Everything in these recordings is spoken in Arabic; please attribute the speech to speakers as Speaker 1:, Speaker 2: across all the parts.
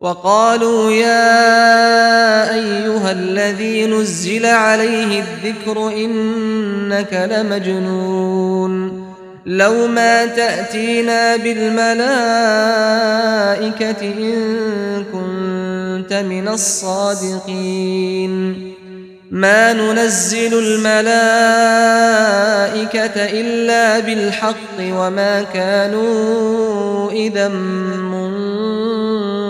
Speaker 1: وقالوا يا أيها الذي نزل عليه الذكر إنك لمجنون لو ما تأتينا بالملائكة إن كنت من الصادقين. ما ننزل الملائكة إلا بالحق وما كانوا إذا منظرين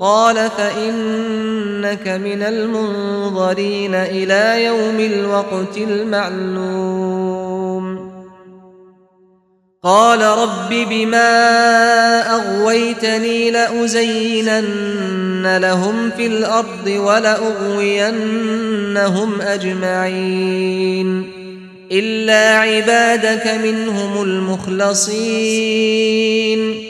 Speaker 1: قال فإنك من المنظرين إلى يوم الوقت المعلوم. قال رب بما أغويتني لأزينن لهم في الأرض ولأغوينهم أجمعين. إلا عبادك منهم المخلصين.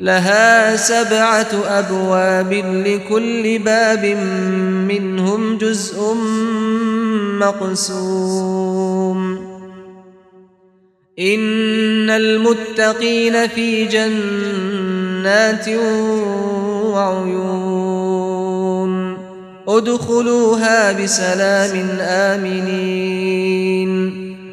Speaker 1: لها سبعة أبواب لكل باب منهم جزء مقسوم. إن المتقين في جنات وعيون. ادخلوها بسلام آمنين.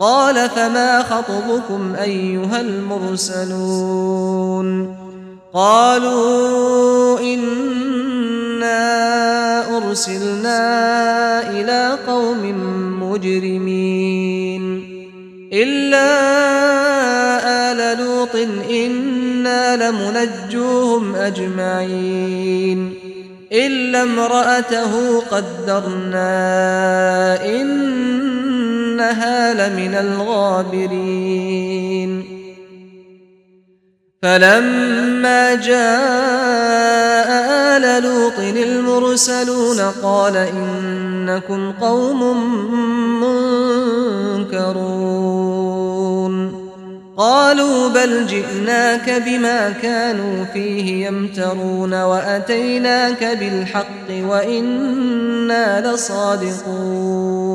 Speaker 1: قال فما خطبكم أيها المرسلون قالوا إنا أرسلنا إلى قوم مجرمين إلا آل لوط إنا لمنجوهم أجمعين إلا امرأته قدرنا إنها لمن الغابرين. فلما جاء آل لوط المرسلون قال إنكم قوم منكرون. قالوا بل جئناك بما كانوا فيه يمترون وأتيناك بالحق وإنا لصادقون.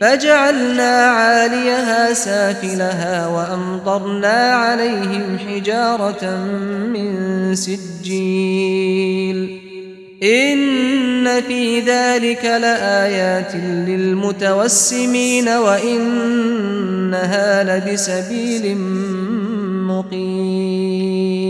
Speaker 1: فجعلنا عاليها سافلها وأمطرنا عليهم حجارة من سجيل. إن في ذلك لآيات للمتوسمين وإنها لبسبيل مقيم